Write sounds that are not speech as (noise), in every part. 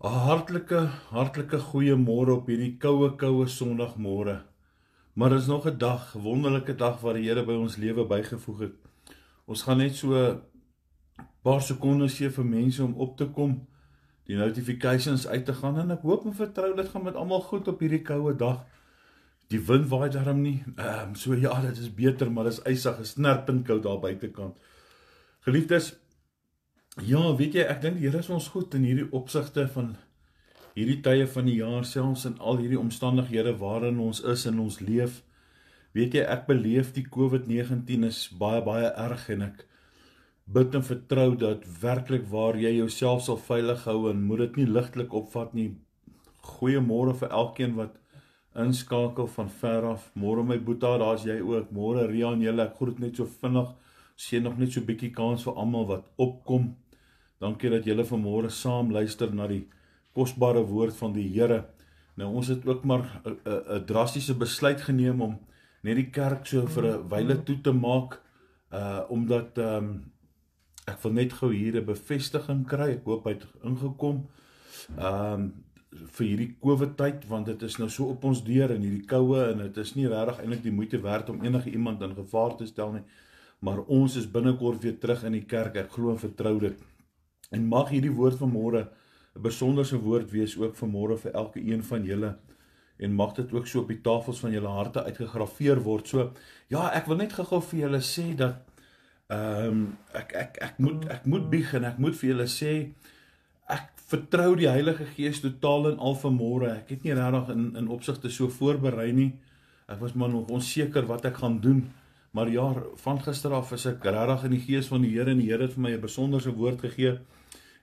'n Hartlike, hartlike goeiemôre op hierdie koue, koue Sondagmôre. Maar is nog 'n dag, wonderlike dag wat die Here by ons lewe bygevoeg het. Ons gaan net so 'n paar sekondes gee vir mense om op te kom, die notifications uit te gaan en ek hoop en vertrou dit gaan met almal goed op hierdie koue dag. Die wind waai darm nie. Ehm um, so ja, dit is beter, maar dit is ysig, gesnerpend koud daar buitekant. Geliefdes, Ja, weet jy, ek dink die Here is ons goed in hierdie opsigte van hierdie tye van die jaar selfs in al hierdie omstandighede waarin ons is en ons leef. Weet jy, ek beleef die COVID-19 is baie baie erg en ek bid en vertrou dat werklik waar jy jouself sal veilig hou en moet dit nie ligtelik opvat nie. Goeiemôre vir elkeen wat inskakel van ver af. Môre my boetie, daar's jy ook. Môre Rian, julle, ek groet net so vinnig sien nog net so 'n bietjie kans vir almal wat opkom. Dankie dat julle vanmôre saam luister na die kosbare woord van die Here. Nou ons het ook maar 'n drastiese besluit geneem om net die kerk so vir 'n wyle toe te maak uh omdat ehm um, ek wil net gou hier 'n bevestiging kry. Ek hoop hy het ingekom. Ehm um, vir hierdie COVID tyd want dit is nou so op ons deur in hierdie koue en dit is nie regtig eintlik die moeite werd om enige iemand in gevaar te stel nie maar ons is binnekort weer terug in die kerk. Ek glo en vertrou dit. En mag hierdie woord van môre 'n besonderse woord wees ook vir môre vir elke een van julle en mag dit ook so op die tafels van julle harte uitgegraveer word. So ja, ek wil net gou-gou vir julle sê dat ehm um, ek ek ek moet ek moet bieg en ek moet vir julle sê ek vertrou die Heilige Gees totaal en al vir môre. Ek het nie regtig in in opsigte so voorberei nie. Ek was maar nog onseker wat ek gaan doen. Maar ja, van gister af is ek regtig in die gees van die Here en die Here het vir my 'n besonderse woord gegee.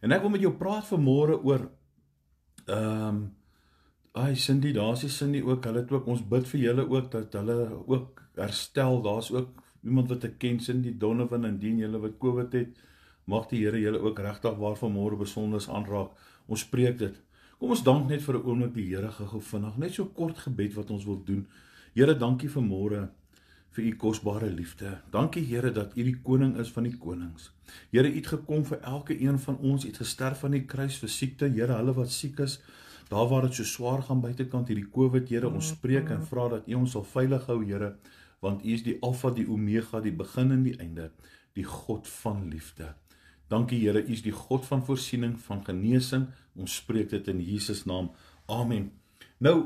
En ek wil met jou praat vanmôre oor ehm um, ai Cindy, daar's die Cindy ook. Hulle het ook ons bid vir julle ook dat hulle ook herstel. Daar's ook iemand wat ek ken, Cindy Donovan en dien julle wat COVID het. Mag die Here julle ook regtig waar vanmôre besonders aanraak. Ons spreek dit. Kom ons dank net vir 'n oomblik die Here gehou vinnig. Net so kort gebed wat ons wil doen. Here, dankie vir môre vir u kosbare liefde. Dankie Here dat u die koning is van die konings. Here, u het gekom vir elke een van ons, u het gesterf aan die kruis vir siekte. Here, hulle wat siek is, daar waar dit so swaar gaan buitekant hierdie COVID, Here, ons spreek en vra dat u ons sal veilig hou, Here, want u is die Alfa, die Omega, die begin en die einde, die God van liefde. Dankie Here, u is die God van voorsiening, van genesing. Ons spreek dit in Jesus naam. Amen. Nou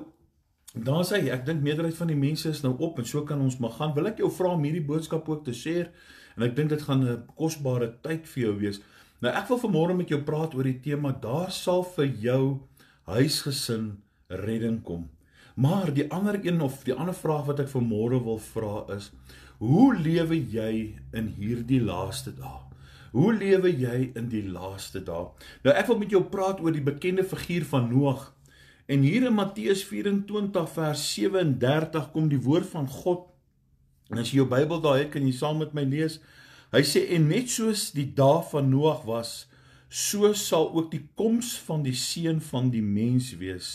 Daar sê ek dink meerderheid van die mense is nou op en so kan ons maar gaan. Wil ek jou vra om hierdie boodskap ook te share? En ek dink dit gaan 'n kosbare tyd vir jou wees. Nou ek wil vanmôre met jou praat oor die tema daar sal vir jou huisgesin redding kom. Maar die ander een of die ander vraag wat ek vanmôre wil vra is: Hoe lewe jy in hierdie laaste dae? Hoe lewe jy in die laaste dae? Nou ek wil met jou praat oor die bekende figuur van Noag. En hier in Matteus 24 vers 37 kom die woord van God. En as jy jou Bybel daar het, kan jy saam met my lees. Hy sê en net soos die dae van Noag was, so sal ook die koms van die seun van die mens wees.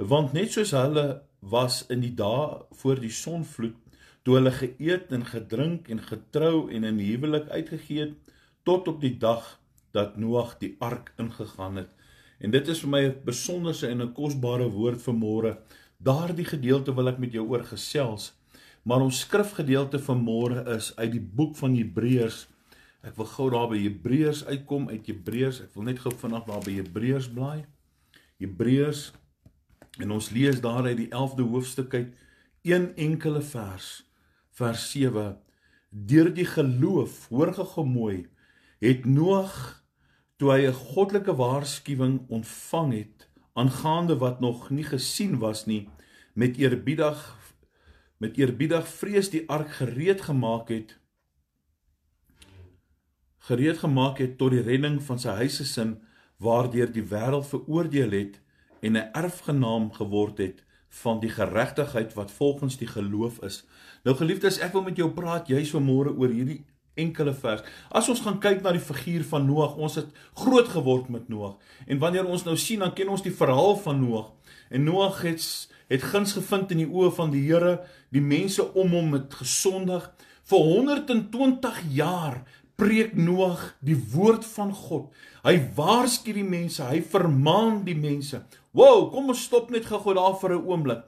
Want net soos hulle was in die dae voor die sonvloed, toe hulle geëet en gedrink en getrou en in huwelik uitgegee het tot op die dag dat Noag die ark ingegaan het En dit is vir my 'n besonderse en 'n kosbare woord vir môre. Daardie gedeelte wil ek met jou oor gesels. Maar ons skrifgedeelte vir môre is uit die boek van Hebreërs. Ek wil gou daar by Hebreërs uitkom uit Hebreërs. Ek wil net gou vinnig daar by Hebreërs blaai. Hebreërs en ons lees daar uit die 11de hoofstuk uit een enkele vers vers 7 deur die geloof hoor gemooi het Noag toe hy 'n goddelike waarskuwing ontvang het aangaande wat nog nie gesien was nie met eerbiedig met eerbiedig vrees die ark gereed gemaak het gereed gemaak het tot die redding van sy huisgesin waardeur die wêreld veroordeel het en 'n erfgenaam geword het van die geregtigheid wat volgens die geloof is. Nou geliefdes, ek wil met jou praat juis vanmôre oor hierdie enkele vers. As ons gaan kyk na die figuur van Noag, ons het groot geword met Noag. En wanneer ons nou sien, dan ken ons die verhaal van Noag. En Noag het het guns gevind in die oë van die Here, die mense om hom het gesondig. Vir 120 jaar preek Noag die woord van God. Hy waarsku die mense, hy vermaan die mense. Wow, kom ons stop net gou-gou daar vir 'n oomblik.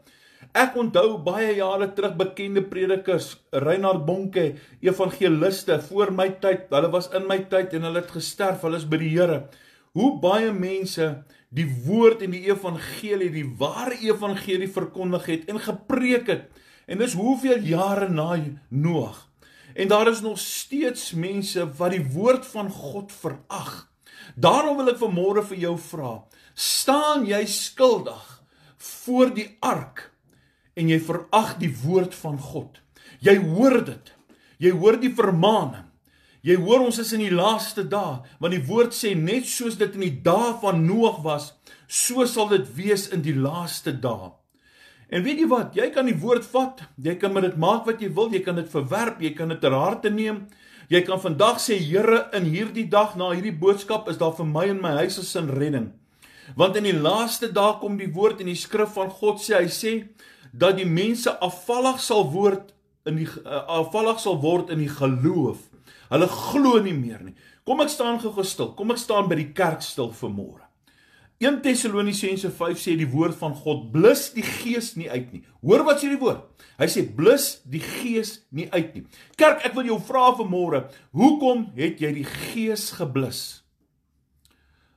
Ek onthou baie jare terug bekende predikers, Reinhard Bonke, evangeliste voor my tyd. Hulle was in my tyd en hulle het gesterf. Hulle is by die Here. Hoe baie mense die woord en die evangelie, die ware evangelie verkondig het en gepreek het. En dis hoeveel jare na Noag. En daar is nog steeds mense wat die woord van God verag. Daarom wil ek vanmôre vir jou vra, staan jy skuldig voor die ark en jy verag die woord van God? Jy hoor dit. Jy hoor die vermaaning. Jy hoor ons is in die laaste dae, want die woord sê net soos dit in die dae van Noag was, so sal dit wees in die laaste dae. En weet jy wat? Jy kan die woord vat. Jy kan met dit maak wat jy wil. Jy kan dit verwerp. Jy kan dit ter harte neem. Jy kan vandag sê Here, in hierdie dag na hierdie boodskap is daar vir my en my huis 'n redding. Want in die laaste dae kom die woord in die skrif van God sê hy sê dat die mense afvallig sal word in die uh, afvallig sal word in die geloof. Hulle glo nie meer nie. Kom ek staan gou gestil. Kom ek staan by die kerk stil vir môre. 1 Tessalonisense 5 sê die woord van God blus die gees nie uit nie. Hoor wat sê die woord? Hy sê blus die gees nie uit nie. Kerk, ek wil jou vra vanmôre, hoekom het jy die gees geblus?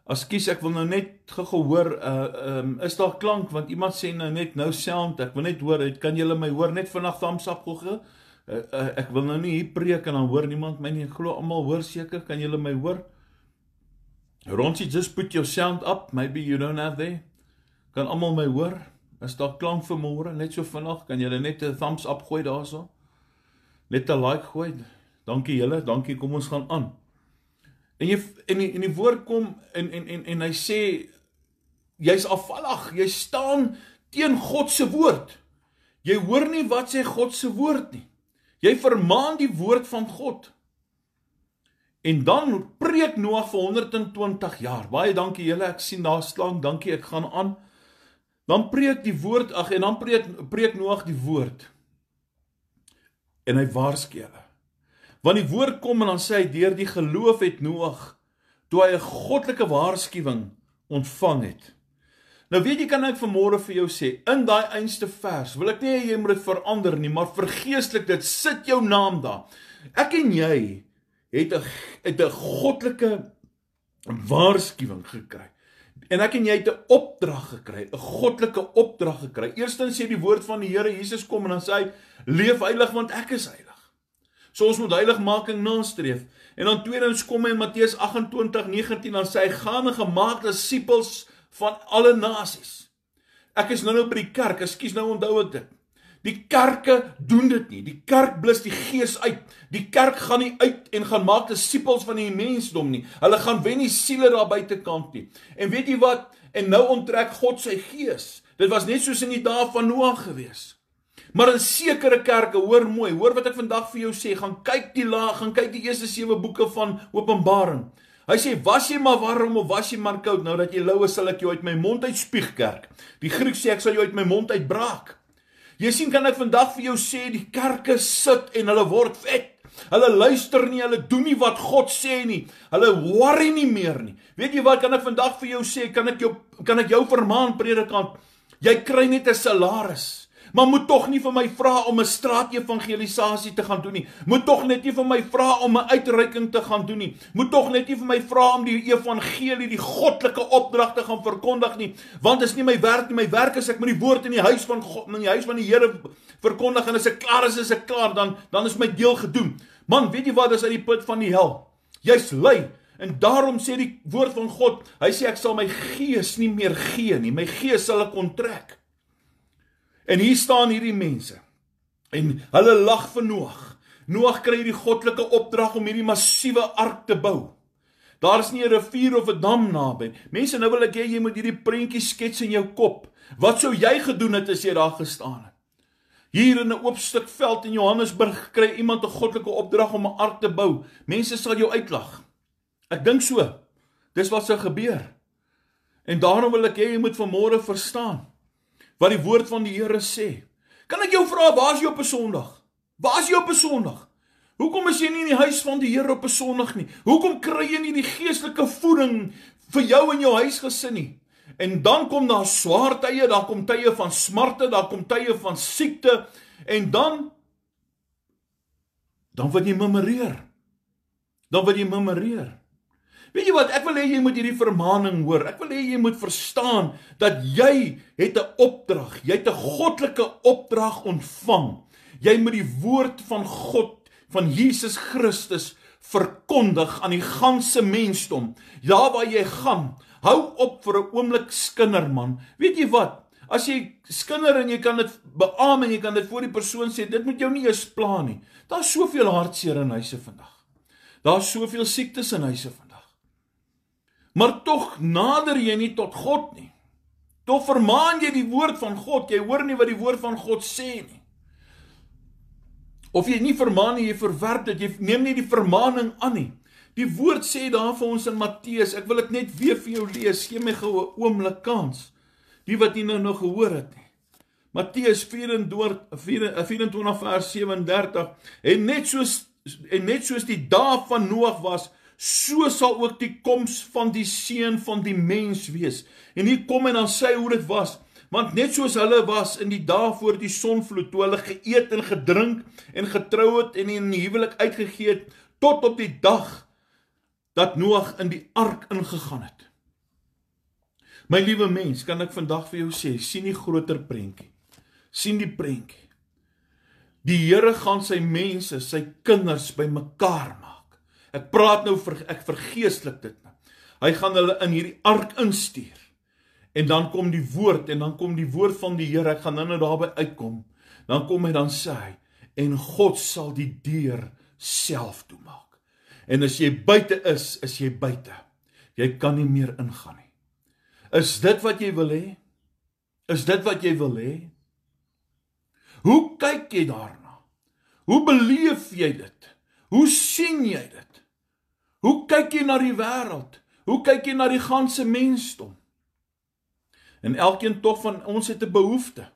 Askies ek wil nou net gehoor uh um is daar klank want iemand sê nou net nou sound ek wil net hoor kan julle my hoor net vanaand thumbs up gogge uh, uh, ek wil nou nie hier preek en dan hoor niemand my nie glo almal hoor seker kan julle my hoor Ronsie, just put your sound up. Maybe you don't have there. Kan almal my hoor? Is daar klank vir môre? Net so vinnig, kan julle net 'n thumbs up gooi daarso? Net 'n like gooi. Dankie julle, dankie. Kom ons gaan aan. En jy en die, en die woord kom en en en en hy sê jy's afvallig. Jy staan teen God se woord. Jy hoor nie wat sê God se woord nie. Jy vermaan die woord van God. En dan preek Noag vir 120 jaar. Baie dankie julle, ek sien daar staan. Dankie, ek gaan aan. Dan preek die woord, ag en dan preek preek Noag die woord. En hy waarsku hulle. Want die woord kom en dan sê hy deur die geloof het Noag toe hy 'n goddelike waarskuwing ontvang het. Nou weet jy kan ek vanmôre vir jou sê, in daai einste vers, wil ek nie jy moet dit verander nie, maar vergeestelik dit, sit jou naam daar. Ek en jy het 'n het 'n goddelike waarskuwing gekry. En ek en jy het 'n opdrag gekry, 'n goddelike opdrag gekry. Eerstens sê die woord van die Here Jesus kom en dan sê hy: "Leef heilig want ek is heilig." So ons moet heiligmaking nastreef. En dan tweedens kom hy in Matteus 28:19 dan sê hy: "Gaan en gemaak disippels van alle nasies." Ek is nou nou by die kerk. Ekskuus nou onthou ek dit. Die kerke doen dit nie. Die kerk blus die gees uit. Die kerk gaan nie uit en gaan maak disippels van die mensdom nie. Hulle gaan wen die siele daar buitekant nie. En weet jy wat? En nou onttrek God sy gees. Dit was net soos in die dae van Noag gewees. Maar in sekere kerke, hoor mooi, hoor wat ek vandag vir jou sê, gaan kyk die laag, gaan kyk die eerste 7 boeke van Openbaring. Hy sê was jy maar warm of was jy maar koud nou dat jy lou is sal ek jou uit my mond uitspieg kerk. Die Griek sê ek sal jou uit my mond uitbraak. Jy sien kan ek vandag vir jou sê die kerke sit en hulle word vet. Hulle luister nie, hulle doen nie wat God sê nie. Hulle worry nie meer nie. Weet jy wat kan ek vandag vir jou sê? Kan ek jou kan ek jou vermaan predikant? Jy kry net 'n salaris maar moet tog nie vir my vra om 'n straatevangelisasie te gaan doen nie. Moet tog net nie vir my vra om 'n uitreiking te gaan doen nie. Moet tog net nie vir my vra om die evangelie, die goddelike opdrag te gaan verkondig nie, want dit is nie my werk nie. My werk is ek moet die woord in die huis van God, in die huis van die Here verkondig en as ek klaar is, is ek klaar, dan dan is my deel gedoen. Man, weet jy wat is uit die put van die hel? Jy's lui. En daarom sê die woord van God, hy sê ek sal my gees nie meer gee nie. My gees sal ek onttrek. En hier staan hierdie mense. En hulle lag vir Noag. Noag kry hierdie goddelike opdrag om hierdie massiewe ark te bou. Daar is nie 'n rivier of 'n dam naby. Mense, nou wil ek hê jy moet hierdie prentjie skets in jou kop. Wat sou jy gedoen het as jy daar gestaan het? Hier in 'n oop stuk veld in Johannesburg kry iemand 'n goddelike opdrag om 'n ark te bou. Mense sal jou uitlag. Ek dink so. Dis wat sou gebeur. En daarom wil ek hê jy moet vanmôre verstaan wat die woord van die Here sê. Kan ek jou vra waar is jy op 'n Sondag? Waar is jy op 'n Sondag? Hoekom is jy nie in die huis van die Here op 'n Sondag nie? Hoekom kry jy nie die geestelike voeding vir jou en jou huisgesin nie? En dan kom daar swaar tye, daar kom tye van smarte, daar kom tye van siekte en dan dan word jy memoreer. Dan word jy memoreer. Weet jy wat? Ek wil hê jy moet hierdie vermaaning hoor. Ek wil hê jy moet verstaan dat jy het 'n opdrag. Jy het 'n goddelike opdrag ontvang. Jy moet die woord van God van Jesus Christus verkondig aan die ganse mensdom. Ja waar jy gaan, hou op vir 'n oomblik skinder man. Weet jy wat? As jy skinder en jy kan dit beamoen en jy kan dit voor die persoon sê, dit moet jou nie eens pla nie. Daar's soveel hartseer in huise vandag. Daar's soveel siektes in huise vandag. Maar tog nader jy nie tot God nie. Tog vermaan jy die woord van God. Jy hoor nie wat die woord van God sê nie. Of jy nie vermaan nie, jy verwerp dit. Jy neem nie die vermaaning aan nie. Die woord sê daar vir ons in Matteus, ek wil dit net weer vir jou lees. Gee my gou 'n oomblik kans. Die wat nie nou nog gehoor het nie. Matteus 24 24 vers 37 en net soos en net soos die dae van Noag was, so sal ook die koms van die seun van die mens wees. En hier kom en dan sê hoe dit was. Want net soos hulle was in die dae voor die sonvloed toe hulle geëet en gedrink en getrou het en in huwelik uitgegee het tot op die dag dat Noag in die ark ingegaan het. My liewe mens, kan ek vandag vir jou sê, sien die groter prentjie. sien die prentjie. Die Here gaan sy mense, sy kinders bymekaar maak. Ek praat nou vir ek vergeestelik dit nou. Hy gaan hulle in hierdie ark instuur. En dan kom die woord en dan kom die woord van die Here. Ek gaan nou-nou daarby uitkom. Dan kom hy dan sê hy en God sal die deur self toemaak. En as jy buite is, is jy buite. Jy kan nie meer ingaan nie. Is dit wat jy wil hê? Is dit wat jy wil hê? Hoe kyk jy daarna? Hoe beleef jy dit? Hoe sien jy dit? Hoe kyk jy na die wêreld? Hoe kyk jy na die ganse mensdom? En elkeen tog van ons het 'n behoefte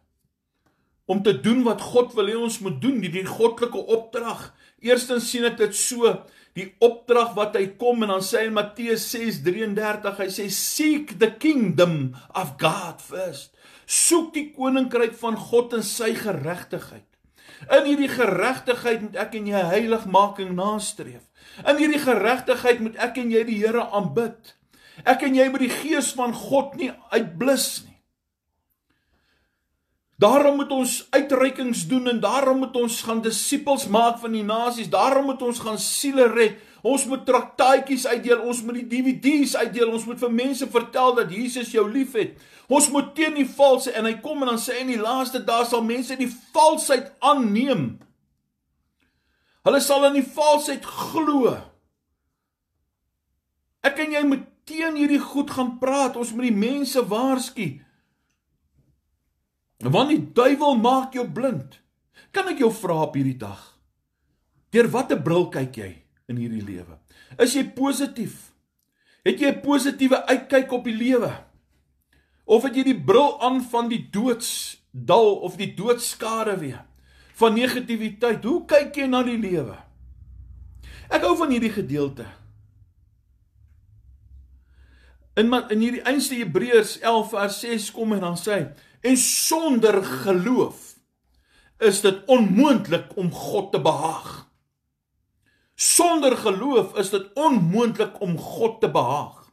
om te doen wat God wil hê ons moet doen, die, die goddelike opdrag. Eerstens sien ek dit so, die opdrag wat hy kom en dan sê in Matteus 6:33, hy sê seek the kingdom of God first. Soek die koninkryk van God en sy geregtigheid. In hierdie geregtigheid moet ek en jy heiligmaking nastreef. In hierdie geregtigheid moet ek en jy die Here aanbid. Ek en jy moet die gees van God nie uitblus nie. Daarom moet ons uitreikings doen en daarom moet ons gaan disippels maak van die nasies. Daarom moet ons gaan siele red. Ons moet traktaatjies uitdeel, ons moet die DVD's uitdeel, ons moet vir mense vertel dat Jesus jou liefhet. Ons moet teen die valse en hy kom en dan sê in die laaste dae sal mense die valsheid aanneem. Hulle sal in die valsheid glo. Ek en jy moet teen hierdie goed gaan praat. Ons moet die mense waarsku. Want die duiwel maak jou blind. Kan ek jou vra op hierdie dag? Deur watter bril kyk jy in hierdie lewe? Is jy positief? Het jy 'n positiewe uitkyk op die lewe? Of het jy die bril aan van die doodsdal of die doodskade weer? Van negativiteit. Hoe kyk jy na die lewe? Ek hou van hierdie gedeelte. In in hierdie einste Hebreërs 11 vers 6 kom en dan sê en sonder geloof is dit onmoontlik om God te behaag. Sonder geloof is dit onmoontlik om God te behaag.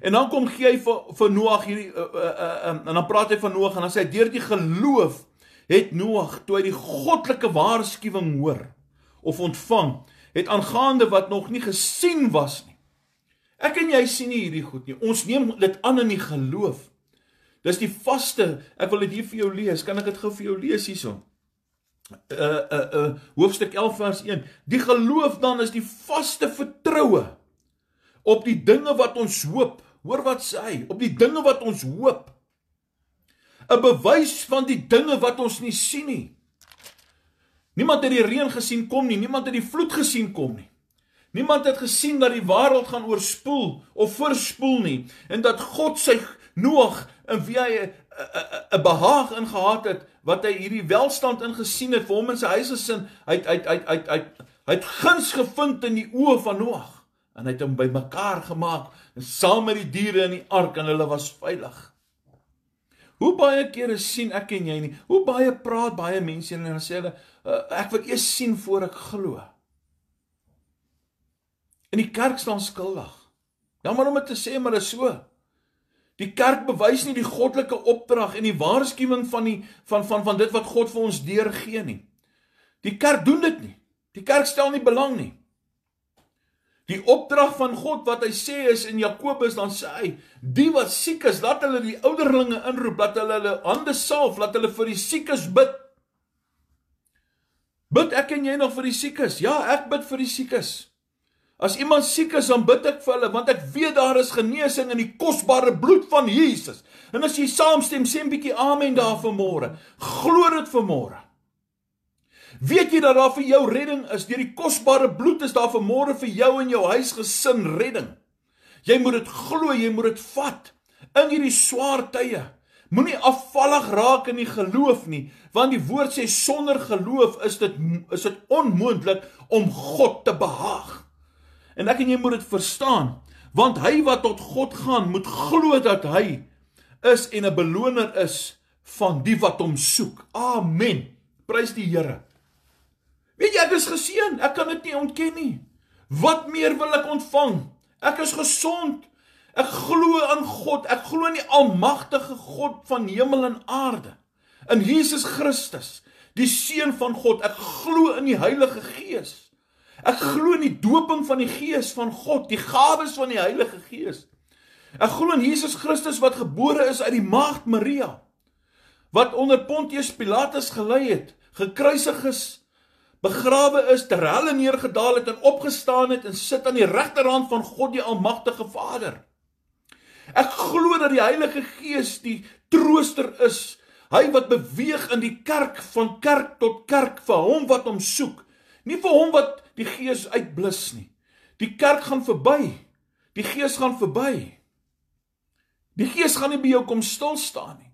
En dan kom gee hy vir vir Noag hierdie uh, uh, uh, um, en dan praat hy van Noag en dan sê hy deur die geloof het Noag toe hy die goddelike waarskuwing hoor of ontvang het aangaande wat nog nie gesien was nie Ek en jy sien nie hierdie goed nie. Ons neem dit aan in die geloof. Dis die vaste. Ek wil dit hier vir jou lees. Kan ek dit gou vir jou lees hierson? Uh uh uh hoofstuk 11 vers 1. Die geloof dan is die vaste vertroue op die dinge wat ons hoop. Hoor wat sê hy? Op die dinge wat ons hoop. 'n Bewys van die dinge wat ons nie sien nie. Niemand het die reën gesien kom nie, niemand het die vloed gesien kom nie. Niemand het gesien dat die wêreld gaan oorspoel of verspoel nie en dat God sy Noag in wie hy 'n behaag ingehad het wat hy hierdie welstand ingesien het vir hom en sy huisgesin hy hy hy hy hy Hy het guns gevind in die oë van Noag en hy het hom bymekaar gemaak en saam met die diere in die ark en hulle was veilig. Hoe baie kere sien ek en jy nie? Hoe baie praat baie mense en dan sê hulle uh, ek wil eers sien voor ek glo. In die kerk staan skuldig. Jammer om dit te sê, maar dit is so. Die kerk bewys nie die goddelike opdrag en die waarskuwing van die van van van dit wat God vir ons deurgee nie. Die kerk doen dit nie. Die kerk stel nie belang nie. Die opdrag van God wat hy sê is in Jakobus dan sê hy, die wat siek is, laat hulle die ouderlinge inroep, laat hulle hulle hande salf, laat hulle vir die siekes bid. Bid ek en jy nog vir die siekes? Ja, ek bid vir die siekes. As iemand siek is, dan bid ek vir hulle want ek weet daar is genesing in die kosbare bloed van Jesus. En as jy saamstem, sê 'n bietjie amen daar vanmôre. Glo dit vanmôre. Weet jy dat daar vir jou redding is? Deur die kosbare bloed is daar vanmôre vir jou en jou huisgesin redding. Jy moet dit glo, jy moet dit vat in hierdie swaar tye. Moenie afvallig raak in die geloof nie, want die woord sê sonder geloof is dit is dit onmoontlik om God te behaag. En ek en jy moet dit verstaan, want hy wat tot God gaan, moet glo dat hy is en 'n beloner is van die wat hom soek. Amen. Prys die Here. Weet jy ek is geseën, ek kan dit nie ontken nie. Wat meer wil ek ontvang? Ek is gesond. Ek glo aan God. Ek glo in die almagtige God van hemel en aarde. In Jesus Christus, die seun van God. Ek glo in die Heilige Gees. Ek glo in die doping van die Gees van God, die gawes van die Heilige Gees. Ek glo in Jesus Christus wat gebore is uit die maagd Maria wat onder Pontius Pilatus gelei het, gekruisig is begrawe is, terwyl hy neergedaal het en opgestaan het en sit aan die regterhand van God die Almagtige Vader. Ek glo dat die Heilige Gees die trooster is, hy wat beweeg in die kerk van kerk tot kerk vir hom wat hom soek, nie vir hom wat die Gees uitblus nie. Die kerk gaan verby. Die Gees gaan verby. Die Gees gaan nie by jou kom stil staan nie.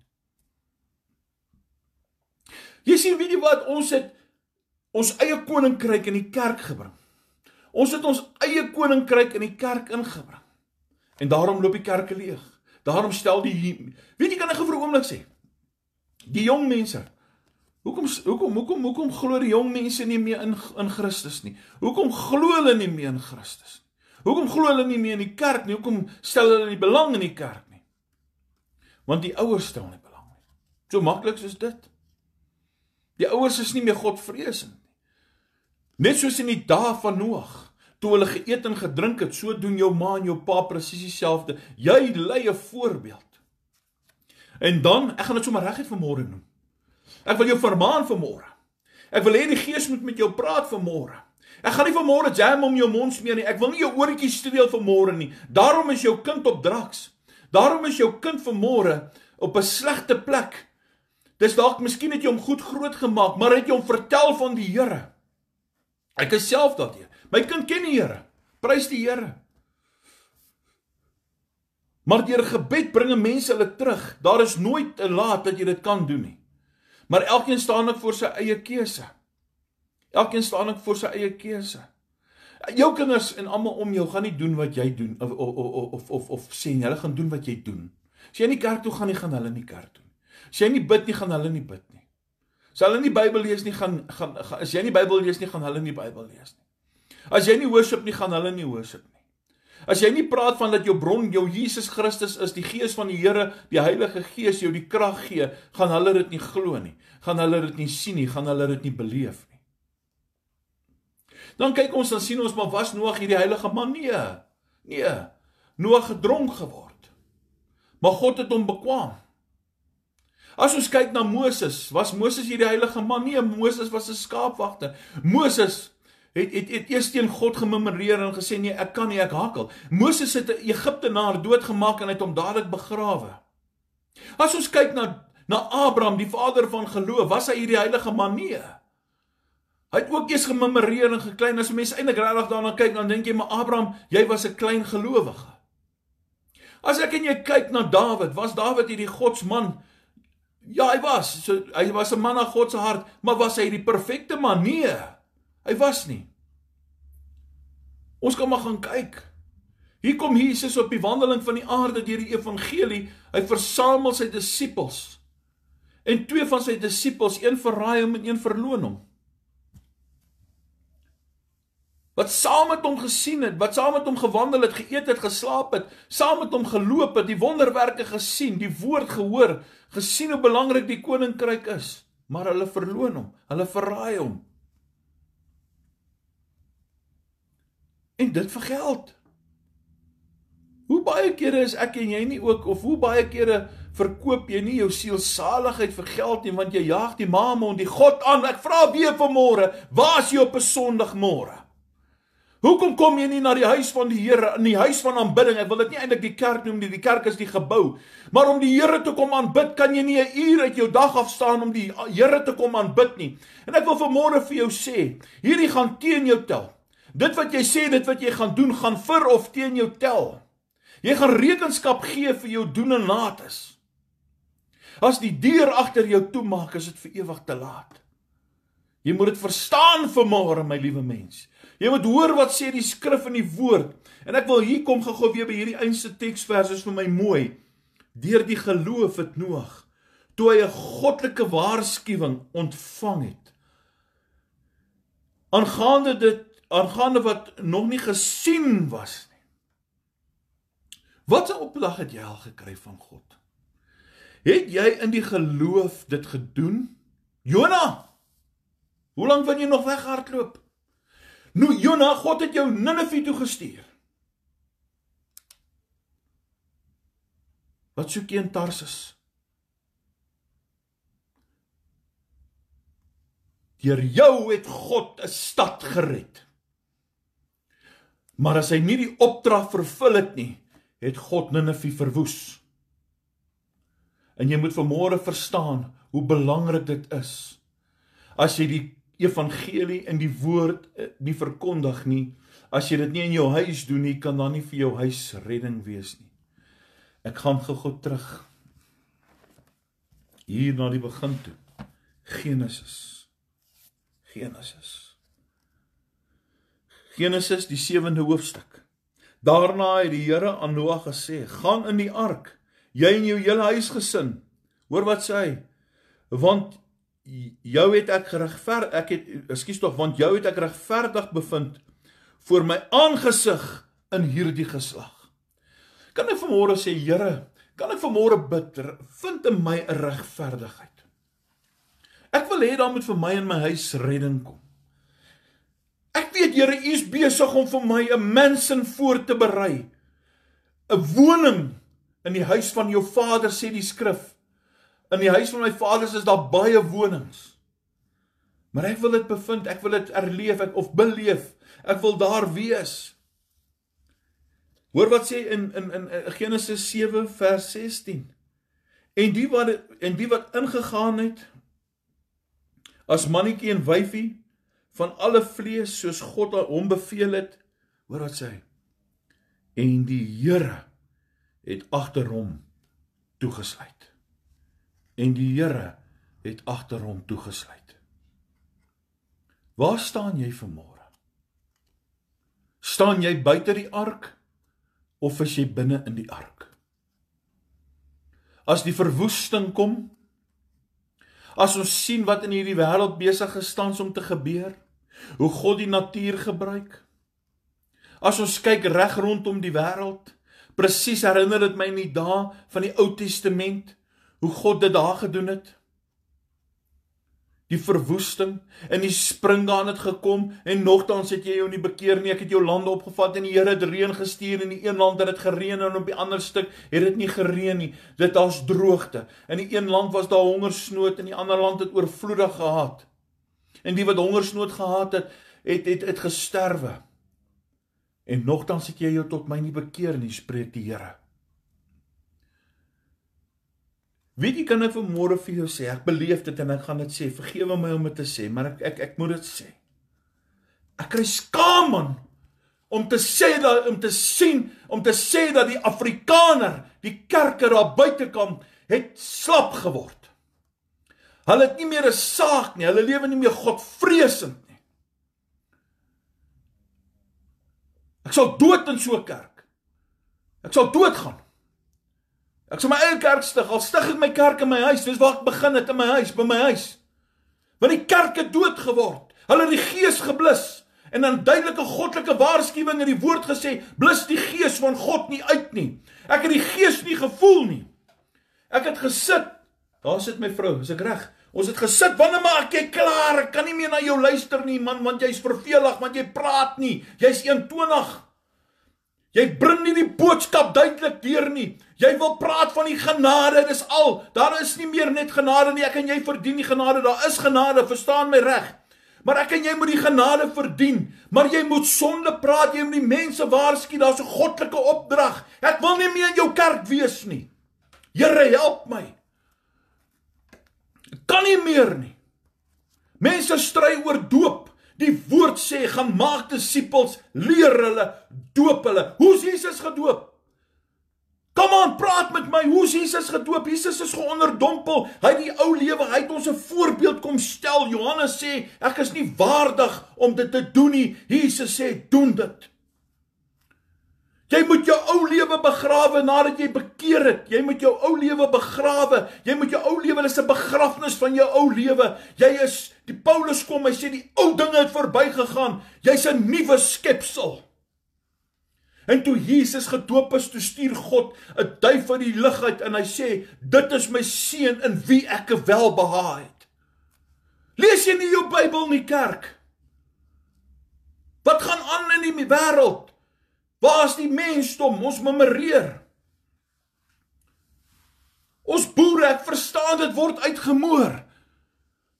Jy sien weet jy wat ons het ons eie koninkryk in die kerk gebring. Ons het ons eie koninkryk in die kerk ingebring. En daarom loop die kerke leeg. Daarom stel die weet jy kan ek vir 'n oomblik sê. Die jong mense. Hoekom hoekom hoekom hoekom glo die jong mense nie meer in in Christus nie? Hoekom glo hulle nie meer in Christus nie? Hoekom glo hulle nie meer in die kerk nie? Hoekom stel hulle nie belang in die kerk nie? Want die ouers stel nie belang nie. So maklik soos dit. Die ouers is nie meer Godvreesend nie. Net soos in die dae van Noag, toe hulle geëet en gedrink het, so doen jou ma en jou pa presies dieselfde. Jy lei 'n voorbeeld. En dan, ek gaan dit sommer reguit vanmôre noem. Ek wil jou vermaan vanmôre. Ek wil hê die Gees moet met jou praat vanmôre. Ek gaan nie vanmôre jam om jou mond smeer nie. Ek wil nie jou oortjies streel vanmôre nie. Daarom is jou kind op draks. Daarom is jou kind vanmôre op 'n slegte plek. Dis dalk miskien het jy hom goed groot gemaak, maar het jy hom vertel van die Here? Ek is self daardie. My kind ken die Here. Prys die Here. Maar deur gebed bringe mense hulle terug. Daar is nooit te laat dat jy dit kan doen nie. Maar elkeen staan ek voor sy eie keuse. Elkeen staan ek voor sy eie keuse. Jou kinders en almal om jou gaan nie doen wat jy doen of of of of of, of sê nie, hulle gaan doen wat jy doen. As jy nie kerk toe gaan nie, gaan hulle nie kerk toe. As jy nie bid nie, gaan hulle nie bid nie. As hulle nie Bybel lees nie, gaan gaan as jy nie Bybel lees nie, gaan hulle nie Bybel lees nie. As jy nie worship nie, gaan hulle nie worship nie. As jy nie praat van dat jou bron jou Jesus Christus is, die Gees van die Here, die Heilige Gees jou die krag gee, gaan hulle dit nie glo nie. Gaan hulle dit nie sien nie, gaan hulle dit nie beleef nie. Dan kyk ons dan sien ons maar was Noag hierdie heilige man nee. Nee. Noag gedronk geword. Maar God het hom bekwam. As ons kyk na Moses, was Moses hierdie heilige man? Nee, Moses was 'n skaapwagter. Moses het het het eers teen God gememoreer en gesê nee, ek kan nie, ek hakkel. Moses het 'n Egiptenaar doodgemaak en hy het hom dadelik begrawe. As ons kyk na na Abraham, die vader van geloof, was hy hierdie heilige man? Nee. Hy het ook eers gememoreer en geklein. As mense eintlik regtig daarna kyk, dan dink jy maar Abraham, jy was 'n klein gelowige. As ek en jy kyk na Dawid, was Dawid hierdie godsman Ja, hy was. So hy was 'n man na God se hart, maar was hy die perfekte man? Nee. Hy was nie. Ons kan maar gaan kyk. Hier kom Jesus op die wandeling van die aarde deur die evangelie. Hy versamel sy disippels. En twee van sy disippels, een verraai hom en een verloon hom. Wat saam met hom gesien het, wat saam met hom gewandel het, geëet het, geslaap het, saam met hom geloop het, die wonderwerke gesien, die woord gehoor, gesien hoe belangrik die koninkryk is, maar hulle verloon hom, hulle verraai hom. En dit vir geld. Hoe baie kere is ek en jy nie ook of hoe baie kere verkoop jy nie jou sielsaligheid vir geld nie want jy jaag die mammon, die God aan. Ek vra weer vanmôre, waar is jy op 'n Sondagmôre? Hoekom kom jy nie na die huis van die Here, in die huis van aanbidding? Ek wil dit nie eintlik die kerk noem nie, die kerk is die gebou. Maar om die Here te kom aanbid, kan jy nie 'n uur uit jou dag af staan om die Here te kom aanbid nie. En ek wil vanmôre vir jou sê, hierdie gaan teen jou tel. Dit wat jy sê, dit wat jy gaan doen, gaan vir of teen jou tel. Jy gaan rekenskap gee vir jou doen en lates. As die deur agter jou toemaak, is dit vir ewig te laat. Jy moet dit verstaan vanmôre, my liewe mens. Jy moet hoor wat sê die skrif in die woord. En ek wil hier kom gou-gou weer by hierdie einste teksverse is vir my mooi. Deur die geloof het Noag toe hy 'n goddelike waarskuwing ontvang het. Aangaande dit aangaande wat nog nie gesien was Wat 'n opdrag het jy al gekry van God? Het jy in die geloof dit gedoen? Jona. Hoe lank wil jy nog weghardloop? Nou Jona, God het jou Ninive toe gestuur. Wat soek jy in Tarsus? Deur jou het God 'n stad gered. Maar as hy nie die opdrag vervul het nie, het God Ninive verwoes. En jy moet vanmôre verstaan hoe belangrik dit is. As jy die evangelie in die woord eh, nie verkondig nie, as jy dit nie in jou huis doen nie, kan dan nie vir jou huis redding wees nie. Ek gaan gou-gou terug hier na die begin toe. Genesis. Genesis. Genesis die 7de hoofstuk. Daarna het die Here aan Noag gesê: "Gaan in die ark, jy en jou hele huisgesin." Hoor wat sê hy? Want jou het ek geregver ek het ekskuus tog want jou het ek regverdig bevind voor my aangesig in hierdie geslag. Kan ek vanmôre sê Here, kan ek vanmôre bid vind in my 'n regverdigheid. Ek wil hê daar moet vir my en my huis redding kom. Ek weet Here, U is besig om vir my 'n mensin voor te berei. 'n Woning in die huis van jou Vader sê die skrif. In die huis van my Vader is daar baie wonings. Maar ek wil dit bevind, ek wil dit erleef ek, of beleef. Ek wil daar wees. Hoor wat sê in in in Genesis 7 vers 16. En die wat en die wat ingegaan het as mannetjie en wyfie van alle vlees soos God hom beveel het. Hoor wat sê hy? En die Here het agter hom toegesluit. En die Here het agter hom toegesluit. Waar staan jy vanmôre? Staan jy buite die ark of is jy binne in die ark? As die verwoesting kom, as ons sien wat in hierdie wêreld besig gestaan om te gebeur, hoe God die natuur gebruik. As ons kyk reg rondom die wêreld, presies herinner dit my aan die dae van die Ou Testament, hoe God dit daar gedoen het. Die verwoesting en die springgaan het gekom en nogtans het jy jou nie bekeer nie. Ek het jou lande opgevat en die Here het reën gestuur in die een land het dit gereën en op die ander stuk het dit nie gereën nie. Dit was droogte. In die een land was daar hongersnood en die ander land het oorvloedig gehad. En die wat hongersnood gehad het, het het het gesterwe. En nogtans het jy jou tot my nie bekeer nie, spreek die Here. Weet jy kan ek vanmôre vir jou sê, ek beleef dit en ek gaan dit sê. Vergewe my om dit te sê, maar ek ek ek moet dit sê. Ek kry skaam man om te sê dat om te sien, om te sê dat die Afrikaner, die kerke daar buitekant het slap geword. Hulle het nie meer 'n saak nie. Hulle lewe nie meer Godvreesend nie. Ek sal dood in so 'n kerk. Ek sal doodgaan. Ek sal my eie kerk stig. Al stig ek my kerk in my huis, dis waar ek begin het in my huis, by my huis. Want die kerk het dood geword. Hulle het die gees geblus en dan duidelike goddelike waarskuwing in die woord gesê, blus die gees van God nie uit nie. Ek het die gees nie gevoel nie. Ek het gesit. Daar sit my vrou, is ek reg? Ons het gesit, wanneer maak jy klaar? Ek kan nie meer na jou luister nie, man, want jy's vervelig, want jy praat nie. Jy's 120. Jy bring nie die boodskap duidelik deur nie. Jy wil praat van die genade, dis al. Daar is nie meer net genade nie. Ek en jy verdien die genade. Daar is genade, verstaan my reg. Maar ek en jy moet die genade verdien. Maar jy moet sonde praat, jy moet die mense waarsku, daar's 'n goddelike opdrag. Ek wil nie meer in jou kerk wees nie. Here, help my kan nie meer nie. Mense stry oor doop. Die woord sê gaan maak disippels, leer hulle, doop hulle. Hoe's Jesus gedoop? Kom aan, praat met my. Hoe's Jesus gedoop? Jesus is geonderdompel. Hy het die ou lewe, hy het ons 'n voorbeeld kom stel. Johannes sê, ek is nie waardig om dit te doen nie. Jesus sê, doen dit. Jy moet jou ou lewe begrawe nadat jy bekeer het. Jy moet jou ou lewe begrawe. Jy moet jou ou lewe, dis 'n begrafnis van jou ou lewe. Jy is die Paulus kom, hy sê die ou dinge het verbygegaan. Jy's 'n nuwe skepsel. En toe Jesus gedoop is, toe stuur God 'n duif uit die lug uit en hy sê, "Dit is my seun in wie ek welbehaag het." Lees jy nie jou Bybel nie, kerk? Wat gaan aan in die wêreld? Waar is die mensdom? Ons memoreer. Ons boere, ek verstaan dit word uitgemoor.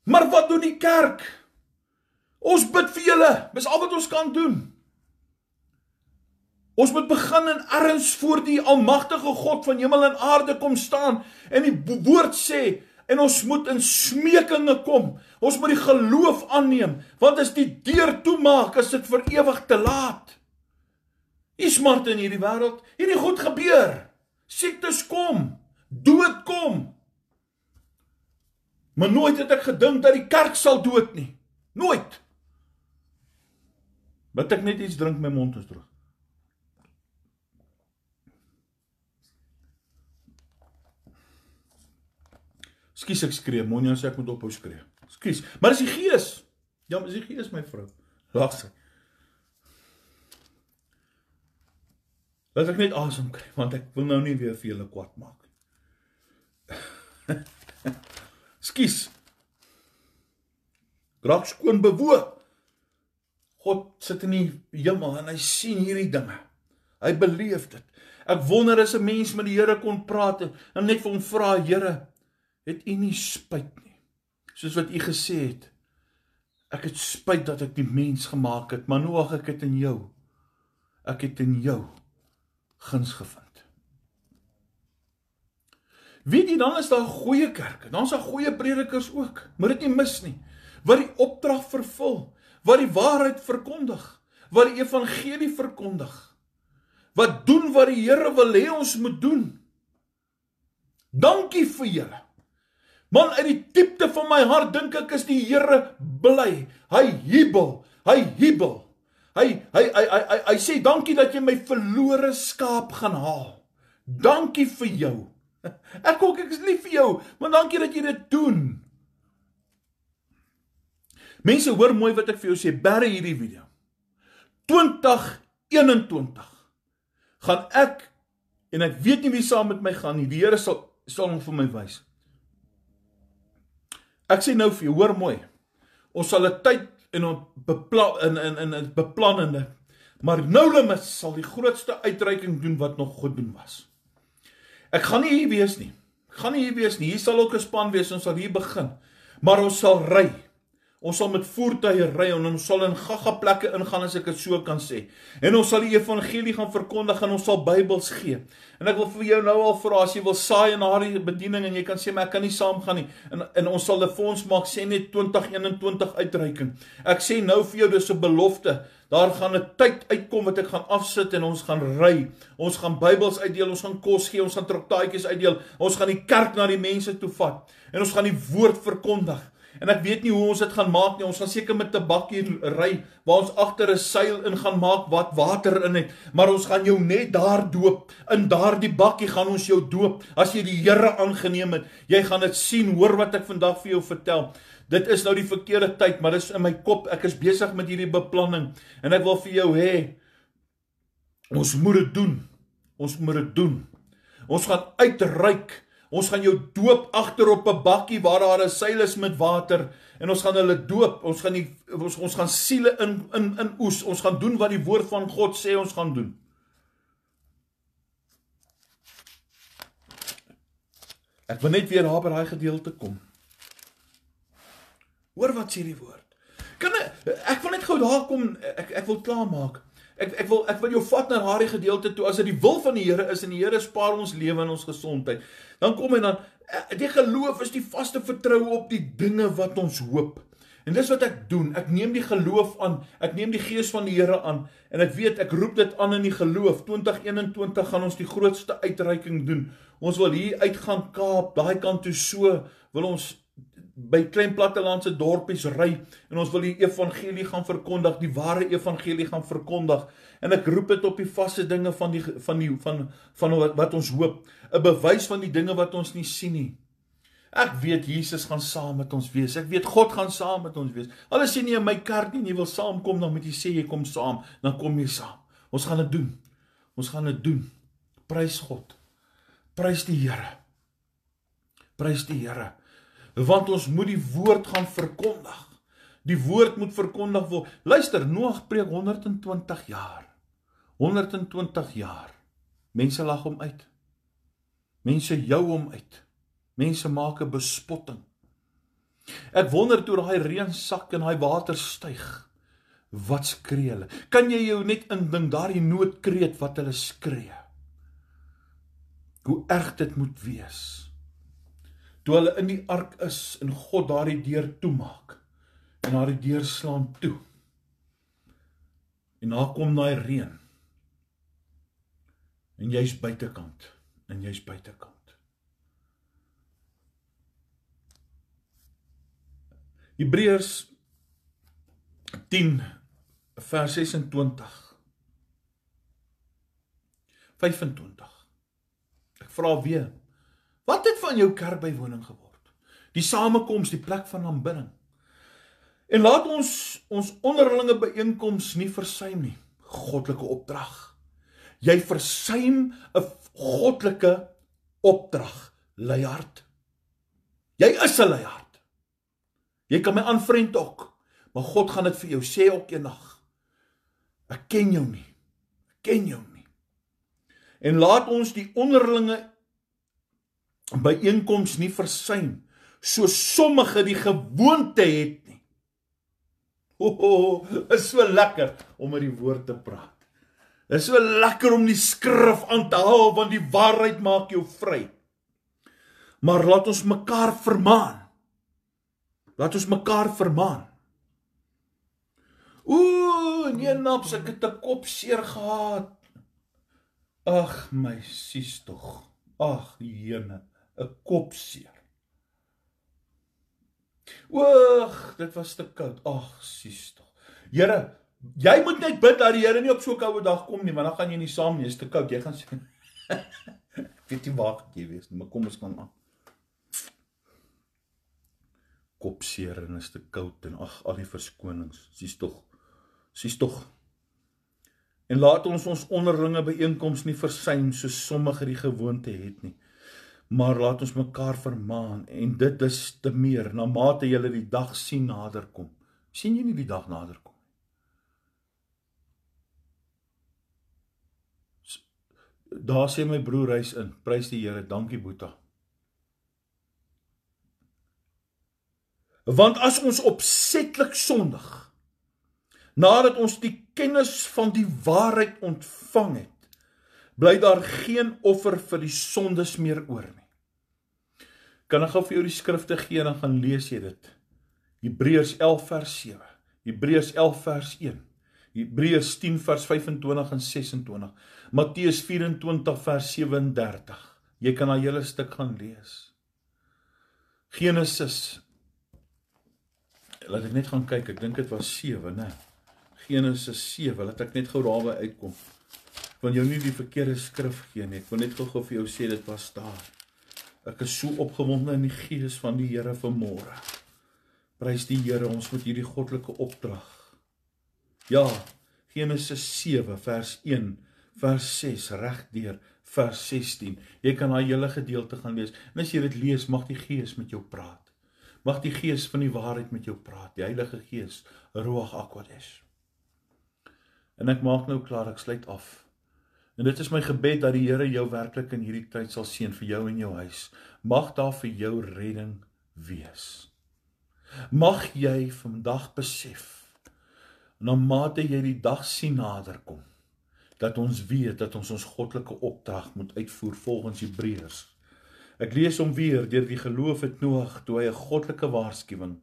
Maar wat doen die kerk? Ons bid vir julle. Dis al wat ons kan doen. Ons moet begin en erns voor die almagtige God van hemel en aarde kom staan en die woord sê en ons moet in smekinge kom. Ons moet die geloof aanneem want as die deur toemaak, is dit vir ewig te laat. Hier smart in hierdie wêreld. Hierdie goed gebeur. Siektes kom. Dood kom. Maar nooit het ek gedink dat die kerk sal dood nie. Nooit. Wat ek net iets drink my mond is droog. Skus ek skree, moenie as ek moet ophou skree. Skus, maar dis die gees. Ja, dis die gees my vrou. Lag sy. Laat ek net asem kry want ek wil nou nie weer vir julle kwaad maak. (laughs) Skus. Graag skoon bewoog. God sit in die hemel en hy sien hierdie dinge. Hy beleef dit. Ek wonder as 'n mens met die Here kon praat en net vir hom vra, Here, het U nie spyt nie? Soos wat U gesê het. Ek het spyt dat ek die mens gemaak het, maar nou ag ek dit in jou. Ek het in jou guns gevind. Weet jy dan is daar goeie kerke, dan's daar goeie predikers ook. Moet dit nie mis nie. Wat die opdrag vervul, wat die waarheid verkondig, wat die evangelie verkondig. Wat doen wat die Here wil hê ons moet doen. Dankie vir julle. Man uit die diepte van my hart dink ek is die Here bly. Hy jubel, hy jubel. Hy hy hy hy hy, hy sê dankie dat jy my verlore skaap gaan haal. Dankie vir jou. (laughs) Ek ook ek is lief vir jou, maar dankie dat jy dit doen. Mense hoor mooi wat ek vir jou sê, berre hierdie video. 2021 gaan ek en ek weet nie wie saam met my gaan nie. Die Here sal sal hom vir my wys. Ek sê nou vir jou, hoor mooi. Ons sal 'n tyd en on beplan in in in 'n beplannende maar noulemis sal die grootste uitreiking doen wat nog gedoen was. Ek gaan nie hier wees nie. Ek gaan nie hier wees nie. Hier sal ook 'n span wees ons sal hier begin. Maar ons sal ry. Ons sal met voertuie ry en ons sal in gaga plekke ingaan as ek dit so kan sê. En ons sal die evangelie gaan verkondig en ons sal Bybels gee. En ek wil vir jou nou al vra as jy wil saai in daardie bediening en jy kan sê maar ek kan nie saamgaan nie. En en ons sal 'n fonds maak sê net 2021 uitreiking. Ek sê nou vir jou dis 'n belofte. Daar gaan 'n tyd uitkom wat ek gaan afsit en ons gaan ry. Ons gaan Bybels uitdeel, ons gaan kos gee, ons gaan traktaatjies uitdeel. Ons gaan die kerk na die mense toe vat en ons gaan die woord verkondig. En ek weet nie hoe ons dit gaan maak nie. Ons gaan seker met 'n bakkie ry waar ons agter 'n seil in gaan maak wat water in het, maar ons gaan jou net daar doop. In daardie bakkie gaan ons jou doop as jy die Here aangeneem het. Jy gaan dit sien, hoor wat ek vandag vir jou vertel. Dit is nou die verkeerde tyd, maar dit is in my kop. Ek is besig met hierdie beplanning en ek wil vir jou hê ons moet dit doen. Ons moet dit doen. Ons gaan uitreik Ons gaan jou doop agter op 'n bakkie waar daar 'n seil is met water en ons gaan hulle doop. Ons gaan die ons ons gaan siele in in in oes. Ons gaan doen wat die woord van God sê ons gaan doen. Ek wil net weer daar by daai gedeelte kom. Hoor wat sê die woord. Kan ek ek wil net gou daar kom ek ek wil klaar maak. Ek ek wil ek wil jou vat na daardie gedeelte toe as dit die wil van die Here is en die Here spaar ons lewe en ons gesondheid. Dan kom hy dan eh, die geloof is die vaste vertroue op die dinge wat ons hoop. En dis wat ek doen. Ek neem die geloof aan. Ek neem die gees van die Here aan en ek weet ek roep dit aan in die geloof. 2021 gaan ons die grootste uitreiking doen. Ons wil hier uitgaan Kaap, daai kant toe so wil ons by klein plattelandse dorpies ry en ons wil die evangelie gaan verkondig, die ware evangelie gaan verkondig. En ek roep dit op die vaste dinge van die van die van van wat, wat ons hoop, 'n bewys van die dinge wat ons nie sien nie. Ek weet Jesus gaan saam met ons wees. Ek weet God gaan saam met ons wees. Al is jy nie in my kerk nie jy wil saamkom, dan moet jy sê jy kom saam, dan kom jy saam. Ons gaan dit doen. Ons gaan dit doen. Prys God. Prys die Here. Prys die Here want ons moet die woord gaan verkondig. Die woord moet verkondig word. Luister, Noag preek 120 jaar. 120 jaar. Mense lag hom uit. Mense jou hom uit. Mense maak 'n bespotting. Ek wonder toe daai reën sak en daai water styg. Wat skree hulle? Kan jy jou net indink daardie noodkreet wat hulle skree? Hoe erg dit moet wees toe hulle in die ark is en God daardie deur toemaak en daardie deur slaan toe. En daar kom daai reën. En jy's buitekant en jy's buitekant. Hebreërs 10 vers 26 25 Ek vra weer Wat het van jou kerkbywoning geword? Die samekoms, die plek van aanbidding. En laat ons ons onderlinge byeenkoms nie versuim nie. Goddelike opdrag. Jy versuim 'n goddelike opdrag, leiard. Jy is 'n leiard. Jy kan my aanvriend ook, maar God gaan dit vir jou sê ook eendag. Ek ken jou nie. Ek ken jou nie. En laat ons die onderlinge byeenkoms nie versuim so sommige die gewoonte het nie. O, oh, is so lekker om met die woord te praat. Is so lekker om die skrif aan te hou want die waarheid maak jou vry. Maar laat ons mekaar vermaan. Laat ons mekaar vermaan. Ooh, nee naps, ek het 'n kop seer gehad. Ag my sies tog. Ag, jene. 'n kop seer. Oeg, dit was te koud. Ag, sies tog. Here, jy moet net bid dat die Here nie op so 'n koue dag kom nie, want dan gaan jy nie saam nie, is te koud. Jy gaan sê (laughs) Ek weet nie waar jy wees nie, maar kom ons gaan aan. Kopseer en is te koud en ag, al die verskonings. Sies tog. Sies tog. En laat ons ons onderlinge byeenkomste nie versuim so sommige die gewoonte het nie maar laat ons mekaar vermaan en dit is te meer na mate jy die dag sien naderkom. sien jy nie die dag naderkom nie? Daar sê my broer hy's in. Prys die Here. Dankie Boeta. Want as ons opsetlik sondig nadat ons die kennis van die waarheid ontvang het bly daar geen offer vir die sondes meer oor nie. Kan ek gou vir jou die skrifte gee en dan gaan lees jy dit. Hebreërs 11 vers 7. Hebreërs 11 vers 1. Hebreërs 10 vers 25 en 26. Matteus 24 vers 37. Jy kan daai hele stuk gaan lees. Genesis laat ek net gaan kyk. Ek dink dit was 7, né? Genesis 7. Laat ek net gou daarby uitkom. Wil jou nie die verkeerde skrif gee nie. Ek wil net gou-gou vir jou sê dit was daar. Ek is so opgewonde in die gees van die Here vanmôre. Prys die Here, ons moet hierdie goddelike opdrag. Ja, Genesis 7 vers 1, vers 6 regdeur vers 16. Jy kan daai hele gedeelte gaan lees. En as jy dit lees, mag die Gees met jou praat. Mag die Gees van die waarheid met jou praat. Die Heilige Gees, Ruach HaKodesh. En ek maak nou klaar, ek sluit af. En dit is my gebed dat die Here jou werklik in hierdie tyd sal seën vir jou en jou huis. Mag daar vir jou redding wees. Mag jy vandag besef na mate jy die dag sien naderkom dat ons weet dat ons ons goddelike opdrag moet uitvoer volgens Hebreërs. Ek lees hom weer deur die geloof het Noag toe hy 'n goddelike waarskuwing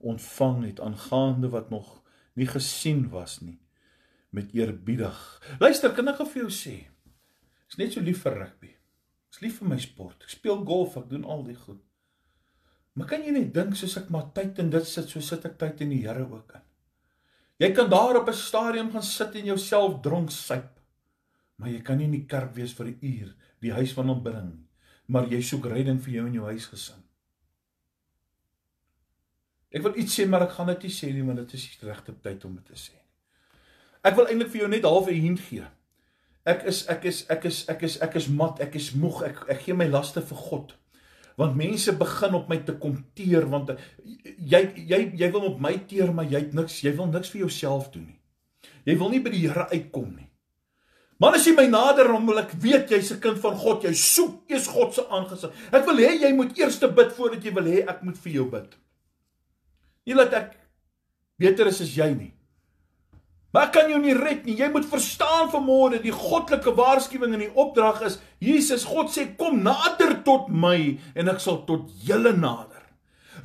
ontvang het aangaande wat nog nie gesien was nie met eerbiedig. Luister, kan ek vir jou sê? Ek's net so lief vir rugby. Ek's lief vir my sport. Ek speel golf, ek doen al die goed. Maar kan jy net dink soos ek maar tyd in dit sit, so sit ek tyd in die Here ook in. Jy kan daar op 'n stadion gaan sit en jouself dronk suip. Maar jy kan nie in die kerk wees vir 'n uur, die huis van aanbidding nie. Maar jy soek redding vir jou en jou huisgesin. Ek wil iets sê, maar ek gaan dit nie sê nie, want dit is die regte tyd om dit te sê nie. Ek wil eintlik vir jou net half 'n hint gee. Ek is ek is ek is ek is ek is mat, ek is moeg. Ek ek gee my laste vir God want mense begin op my te kom teer want jy jy jy wil op my teer maar jy het niks jy wil niks vir jouself doen nie. Jy wil nie by die Here uitkom nie. Man as jy my nader om wil ek weet jy's 'n kind van God, jy soek eers God se aangesig. Ek wil hê jy moet eers bid voordat jy wil hê ek moet vir jou bid. Nie laat ek beter is as jy nie. Maar kan jou nie red nie. Jy moet verstaan vanmôre die goddelike waarskuwing en die opdrag is Jesus God sê kom nader tot my en ek sal tot julle nader.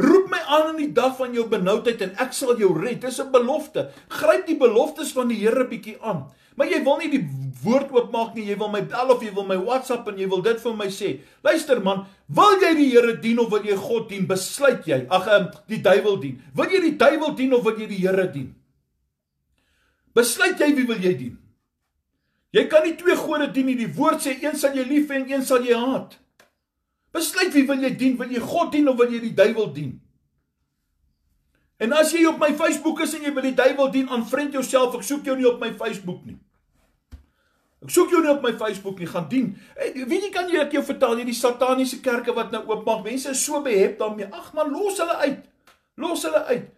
Roep my aan in die dag van jou benoudheid en ek sal jou red. Dis 'n belofte. Gryp die beloftes van die Here bietjie aan. Maar jy wil nie die woord oopmaak nie. Jy wil my bel of jy wil my WhatsApp en jy wil dit vir my sê. Luister man, wil jy die Here dien of wil jy God dien? Besluit jy. Ag, ehm, die duiwel dien. Wil jy die duiwel dien of wil jy die Here dien? Besluit jy wie wil jy dien? Jy kan nie twee gode dien nie. Die woord sê een sal jy lief hê en een sal jy haat. Besluit wie wil jy dien? Wil jy God dien of wil jy die duiwel dien? En as jy op my Facebook is en jy wil die duiwel dien, aanvriend jouself. Ek soek jou nie op my Facebook nie. Ek soek jou nie op my Facebook nie, gaan dien. Weet jy kan jy ek jou vertel hierdie sataniese kerke wat nou oopmaak. Mense is so behep daarmee. Ag man, los hulle uit. Los hulle uit.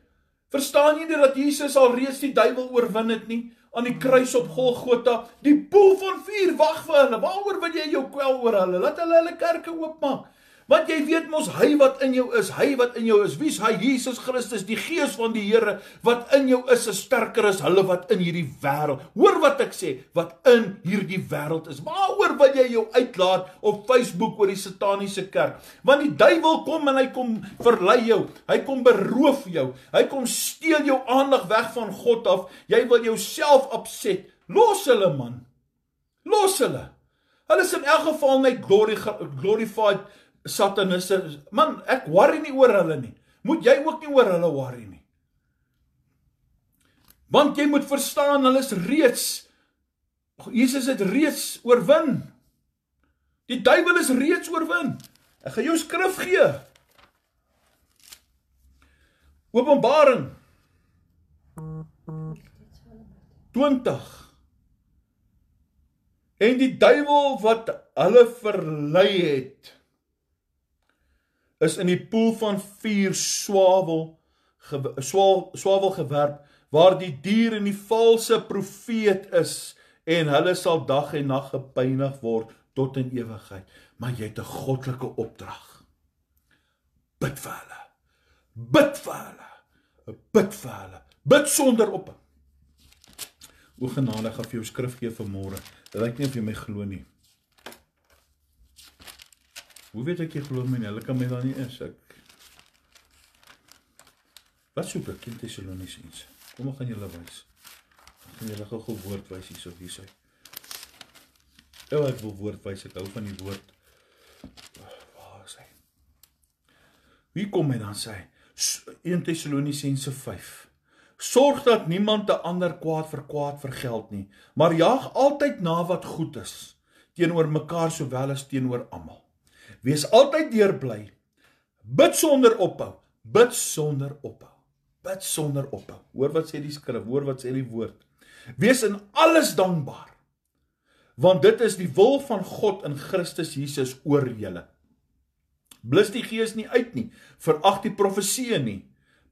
Verstaan jy nie dat Jesus al reeds die duiwel oorwin het nie aan die kruis op Golgotha? Die poel van vuur wag vir hulle. Waaroor wil jy jou kwel oor hulle? Laat hulle hulle kerke oopmaak. Want jy weet mos hy wat in jou is, hy wat in jou is, wie's hy? Jesus Christus, die Gees van die Here wat in jou is, is sterker as hulle wat in hierdie wêreld. Hoor wat ek sê, wat in hierdie wêreld is. Waaroor wil jy jou uitlaat op Facebook oor die sataniese kerk? Want die duiwel kom en hy kom verlei jou. Hy kom beroof jou. Hy kom steel jou aandag weg van God af. Jy wil jouself opset. Los hulle man. Los hulle. Hulle is in elk geval net glory glorified sataniste man ek worry nie oor hulle nie. Moet jy ook nie oor hulle worry nie. Want jy moet verstaan hulle is reeds Jesus het reeds oorwin. Die duiwel is reeds oorwin. Ek gaan jou skrif gee. Openbaring 20 En die duiwel wat hulle verlei het is in die poel van vuur swavel swavel gewerp waar die dier en die valse profeet is en hulle sal dag en nag gepynig word tot in ewigheid maar jy het 'n goddelike opdrag bid vir hulle. Bid vir hulle. Bid vir hulle. Bid sonder op o genade gaan vir jou skrif gee vir môre dit lyk nie of jy my glo nie Hoe weet ek jy glo my nie? Hulle kan my dan nie is ek. Wat soek ek in Tessalonisense? Kom ek gaan julle wys. Ek gaan julle gou-gou woord wys hierso hier sê. Ou ek wil woord wys, ek hou van die woord. Waar is hy? Wie kom hy dan sê? 1 Tessalonisense 5. Sorg dat niemand 'n ander kwaad vir kwaad vergeld nie, maar jaag altyd na wat goed is teenoor mekaar sowel as teenoor almal. Wees altyd deurbly. Bid sonder ophou. Bid sonder ophou. Bid sonder ophou. Hoor wat sê die skrif, hoor wat sê die woord. Wees in alles dankbaar. Want dit is die wil van God in Christus Jesus oor julle. Blus die gees nie uit nie. Verag die profeseë nie.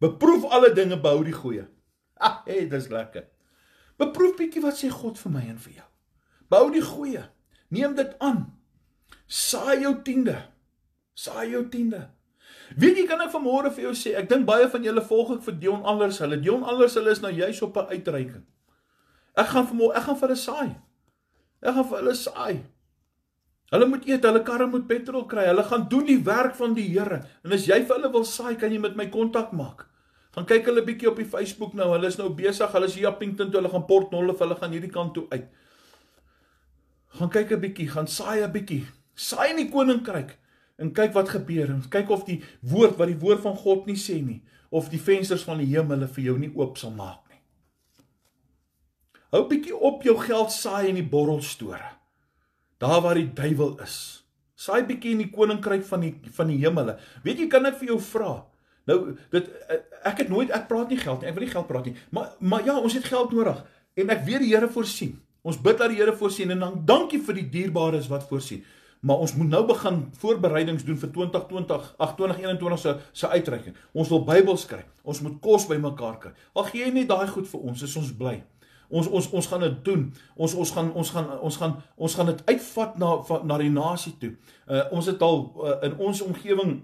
Beproef alle dinge, behou die goeie. Ag, (laughs) hey, dis lekker. Beproef bietjie wat sê God vir my en vir jou. Behou die goeie. Neem dit aan. Saai jou tiende. Saai jou tiende. Weet jy kan ek vanmôre vir jou sê, ek dink baie van julle volg ek vir Dion Anders. Hulle Dion Anders hulle is nou juis op 'n uitreiking. Ek gaan vanmôre, ek gaan vir hulle saai. Ek gaan vir hulle saai. Hulle moet eet, hulle karre moet petrol kry. Hulle gaan doen die werk van die Here. En as jy vir hulle wil saai, kan jy met my kontak maak. Gaan kyk hulle bietjie op die Facebook nou. Hulle is nou besig. Hulle is hier op Pinkton toe. Hulle gaan Port Nolloth, hulle gaan hierdie kant toe uit. Gaan kyk 'n bietjie, gaan saai 'n bietjie. Saai in die koninkryk en kyk wat gebeur. En kyk of die woord wat die woord van God nie sê nie, of die vensters van die hemel vir jou nie oop sal maak nie. Hou bietjie op jou geld saai in die borrelstore daar waar die duiwel is. Saai bietjie in die koninkryk van die van die hemele. Weet jy kan ek vir jou vra? Nou dit ek het nooit ek praat nie geld nie. Ek wil nie geld praat nie. Maar maar ja, ons het geld nodig en ek weet die Here voorsien. Ons bid dat die Here voorsien en dan dankie vir die dierbares wat voorsien. Maar ons moet nou begin voorbereidings doen vir 2020, ag 2021 se se uitreiking. Ons wil Bybels skryf. Ons moet kos bymekaar kry. Al gee net daai goed vir ons, is ons bly. Ons ons ons gaan dit doen. Ons ons gaan ons gaan ons gaan ons gaan dit uitvat na na die nasie toe. Uh ons het al uh, in ons omgewing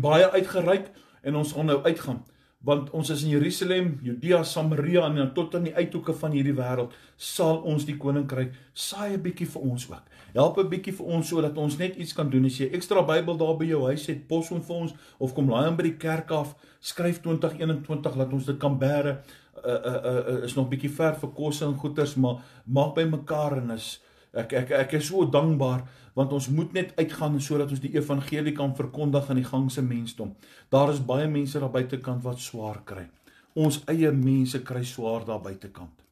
baie uitgereik en ons gaan nou uitgaan want ons is in Jerusalem, Judea, Samaria en tot aan die uithoeke van hierdie wêreld sal ons die koninkryk saai 'n bietjie vir ons ook. Help 'n bietjie vir ons sodat ons net iets kan doen. As jy ekstra Bybel daar by jou huis het, pos hom vir ons of kom laai hom by die kerk af, skryf 2021 laat ons dit kan bære uh, uh, uh, is nog bietjie ver vir kos en goeders, maar maak by mekaar en is ek ek ek is so dankbaar want ons moet net uitgaan sodat ons die evangelie kan verkondig aan die gangse mensdom. Daar is baie mense daar buitekant wat swaar kry. Ons eie mense kry swaar daar buitekant.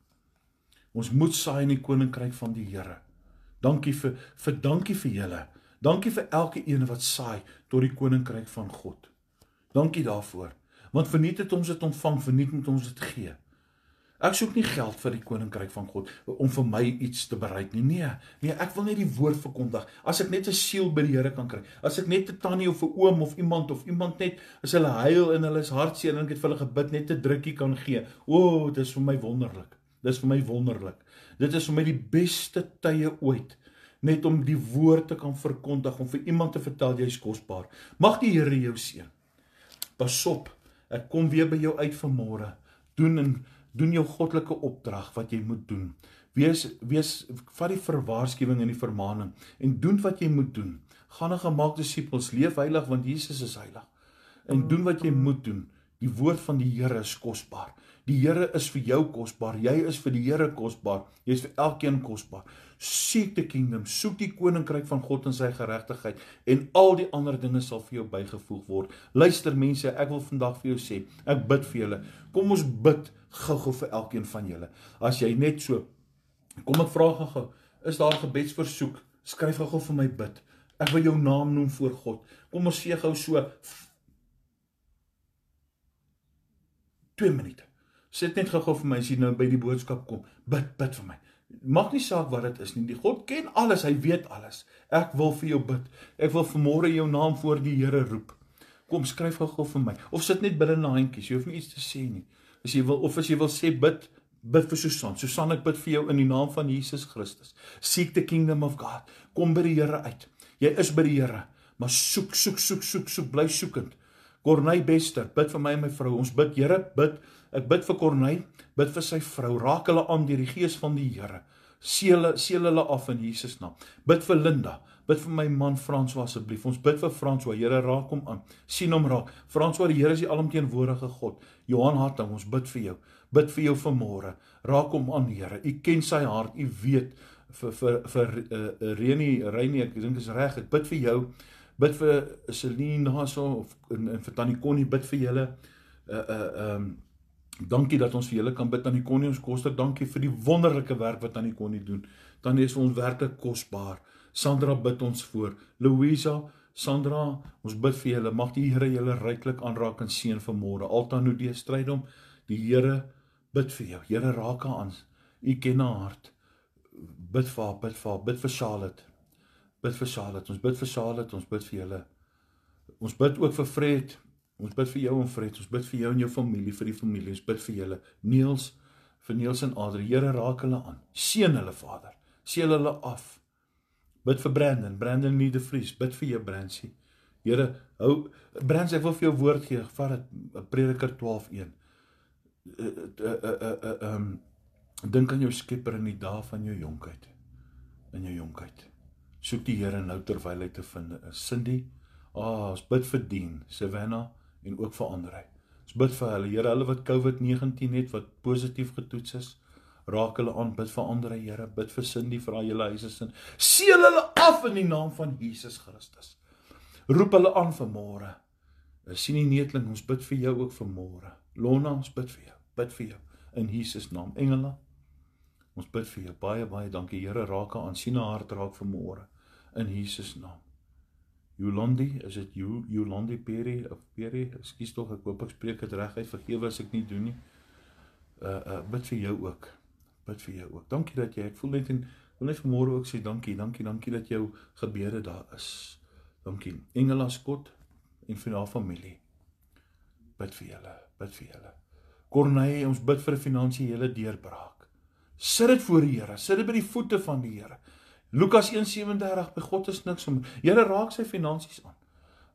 Ons moet saai in die koninkryk van die Here. Dankie vir vir dankie vir julle. Dankie vir elke een wat saai tot die koninkryk van God. Dankie daarvoor. Want verniet het ons dit ontvang, verniet moet ons dit gee. Ek soek nie geld vir die koninkryk van God om vir my iets te bereik nie. Nee, nee, ek wil net die woord verkondig. As ek net 'n siel by die Here kan kry. As ek net 'n tannie of 'n oom of iemand of iemand net as hulle huil en hulle is hartseer en ek het vir hulle gebid net 'n drukkie kan gee. O, oh, dit is vir my wonderlik. Dit is vir my wonderlik. Dit is vir my die beste tye ooit net om die woord te kan verkondig om vir iemand te vertel jy's kosbaar. Mag die Here jou seën. Pasop Ek kom weer by jou uit vanmôre. Doen en doen jou goddelike opdrag wat jy moet doen. Wees wees vat die verwaarskuwing en die vermaaning en doen wat jy moet doen. Gaan 'n gemaakte disippels leef heilig want Jesus is heilig. En doen wat jy moet doen. Die woord van die Here is kosbaar. Die Here is vir jou kosbaar. Jy is vir die Here kosbaar. Jy is vir elkeen kosbaar. Seek the kingdom, soek die koninkryk van God en sy geregtigheid en al die ander dinge sal vir jou bygevoeg word. Luister mense, ek wil vandag vir jou sê, ek bid vir julle. Kom ons bid gou-gou vir elkeen van julle. As jy net so Kom ek vra gou-gou, is daar gebedsversoek? Skryf gou-gou vir my bid. Ek wil jou naam noem voor God. Kom ons sê gou so 2 minute. Sit net gou-gou vir my as jy nou by die boodskap kom. Bid, bid vir my. Mag nie saak wat dit is nie. Die God ken alles, hy weet alles. Ek wil vir jou bid. Ek wil vanmôre jou naam voor die Here roep. Kom skryf gou-gou vir my of sit net binne na handjies. Jy hoef nie iets te sê nie. As jy wil of as jy wil sê bid, bid vir Susan. Susan ek bid vir jou in die naam van Jesus Christus. Seek the kingdom of God. Kom by die Here uit. Jy is by die Here, maar soek, soek, soek, soek, soek, bly soekend. Corneille Bester, bid vir my en my vrou. Ons bid, Here, bid Ek bid vir Corneille, bid vir sy vrou, raak hulle aan deur die gees van die Here. Seël seël hulle af in Jesus naam. Bid vir Linda, bid vir my man François asseblief. Ons bid vir François, Here raak hom aan. sien hom raak. François, die Here is die alomteenwoordige God. Johan Hartling, ons bid vir jou. Bid vir jou vanmôre. Raak hom aan, Here. U ken sy hart, u weet vir vir vir uh, Reni Reni ek dink is reg. Ek bid vir jou Bid vir Celine daarso of en, en vir Tannie Connie, bid vir julle. Uh uh um dankie dat ons vir julle kan bid Tannie Connie. Ons koster dankie vir die wonderlike werk wat Tannie Connie doen. Tannie is ons werklik kosbaar. Sandra bid ons voor. Louisa, Sandra, ons bid vir julle. Mag die Here julle ryklik aanraak en seën vanmôre. Altano die strydom. Die Here bid vir jou. Here raak haar aan. U ken haar hart. Bid vir haar, bid vir haar, bid vir Charlotte. Bid vir Charlotte. Ons bid vir Charlotte, ons bid vir julle. Ons bid ook vir Fred. Ons bid vir jou en Fred. Ons bid vir jou en jou familie, vir die familie. Ons bid vir julle. Niels, vir Niels en Adri. Here raak hulle aan. Seën hulle, Vader. Seën hulle af. Bid vir Brandon, Brandon nie die Vries. Bid vir jou Bransie. Here, hou Brandon, ek wil vir jou woord gee. Vat dit Prediker 12:1. Ehm dink aan jou Skepper in die dae van jou jonkheid. In jou jonkheid. Soek die Here nou terwyl hy te vind is. Cindy, ah, oh, ons bid vir Dien, Savannah en ook vir Andre. Ons bid vir hulle, Here, hulle wat COVID-19 het wat positief getoets is. Raak hulle aan, bid vir Andre, Here, bid vir Cindy vir haar hele huise sin. Seël hulle af in die naam van Jesus Christus. Roep hulle aan vir môre. Ons sien die neetling, ons bid vir jou ook vir môre. Lona, ons bid vir jou. Bid vir jou in Jesus naam. Engele, ons bid vir jou. Baie baie dankie. Here, raak aan sien haar hart raak vir môre in Jesus naam. Jolandi, is dit Jolandi Perry of Perry? Ekskuus tog, ek hoop ek spreek dit reg uit. Vergewe as ek nie doen nie. Uh uh bid vir jou ook. Bid vir jou ook. Dankie dat jy ek voel net en wil net vanmôre ook sê dankie, dankie, dankie dat jou gebede daar is. Dankie. Engela Skot en vir haar familie. Bid vir julle, bid vir julle. Corneille, ons bid vir 'n finansiële deurbraak. Sit dit voor die Here, sit dit by die voete van die Here. Lukas 1:37 by God is niks om. Here raak sy finansies aan.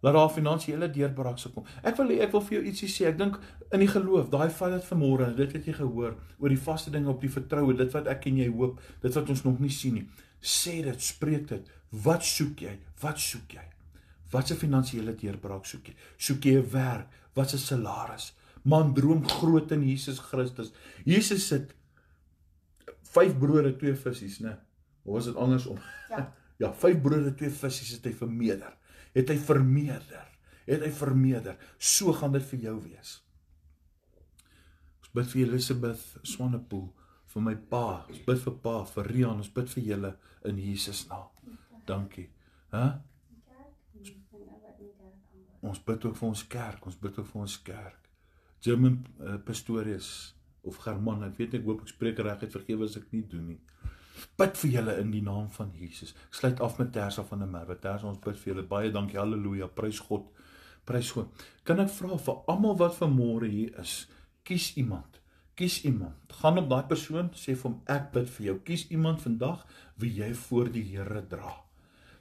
Laat daar finansiële deurbraak se kom. Ek wil ek wil vir jou ietsie sê. Ek dink in die geloof, daai vat dit vanmôre. Dit het jy gehoor oor die vaste dinge op die vertroue, dit wat ek en jy hoop, dit wat ons nog nie sien nie. Sê dit, spreek dit. Wat soek jy? Wat soek jy? Wat 'n finansiële deurbraak soek jy? Soek jy 'n werk? Wat 'n salaris? Man droom groot in Jesus Christus. Jesus sit vyf brode, twee visse, né? Of is dit andersom? Ja. (laughs) Ja, vyf brode, twee visse het hy vermeerder. Het hy vermeerder. Het hy vermeerder. So gaan dit vir jou wees. Ons bid vir Elisabeth Swanepoel, vir my pa. Ons bid vir pa, vir Rian. Ons bid vir julle in Jesus naam. Dankie. Hæ? Ons bid ook vir ons kerk. Ons bid ook vir ons kerk. German uh, Pastorius of German, ek weet ek hoop ek spreek reg uit vergewe as ek nie doen nie bid vir julle in die naam van Jesus. Ek sluit af met Tersa van der Merwe. Tersa, ons bid vir julle. Baie dankie. Halleluja. Prys God. Prys God. Kan ek vra vir almal wat vanmôre hier is, kies iemand. Kies iemand. Gaan op daai persoon, sê vir hom ek bid vir jou. Kies iemand vandag wie jy voor die Here dra.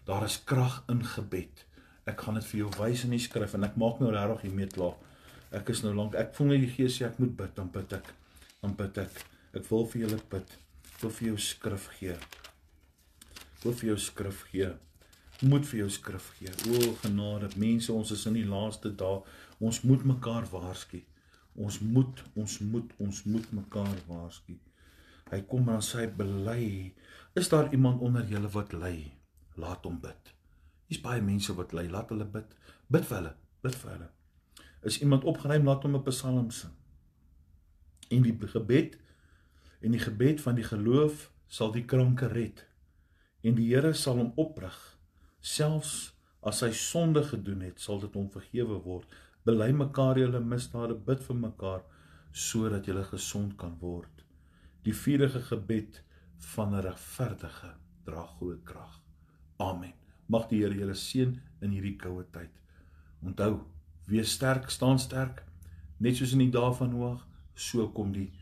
Daar is krag in gebed. Ek gaan dit vir jou wys in die skrif en ek maak nou regtig hiermee klaar. Ek is nou lank. Ek voel net die Gees sê ek moet bid, dan bid ek. Dan bid ek. Ek wil vir julle bid wil vir jou skrif gee. Wil vir jou skrif gee. Moet vir jou skrif gee. O genade, mense, ons is in die laaste dae. Ons moet mekaar waarsku. Ons moet, ons moet, ons moet mekaar waarsku. Hy kom en sê bely. Is daar iemand onder julle wat ly? Laat hom bid. Hier's baie mense wat ly. Laat hulle bid. Bid vir hulle. Bid vir hulle. Is iemand opgeruim? Laat hom 'n psalm sing. En die gebed en die gebed van die geloof sal die kranke red. En die Here sal hom oprig. Selfs as hy sonde gedoen het sal dit hom vergewe word. Bely mekaar julle misdade bid vir mekaar sodat julle gesond kan word. Die vuurige gebed van 'n regverdige dra groot krag. Amen. Mag die Here julle seën in hierdie koue tyd. Onthou wees sterk staan sterk. Net soos in die dae van Noag so kom die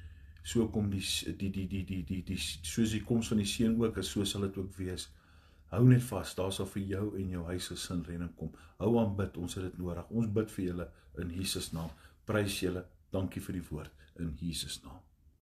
so kom die die die die die die die soos die koms van die seun ook is so sal dit ook wees. Hou net vas daar sal vir jou en jou huis gesin redding kom. Hou aan bid ons het dit nodig. Ons bid vir julle in Jesus naam. Prys julle. Dankie vir die woord in Jesus naam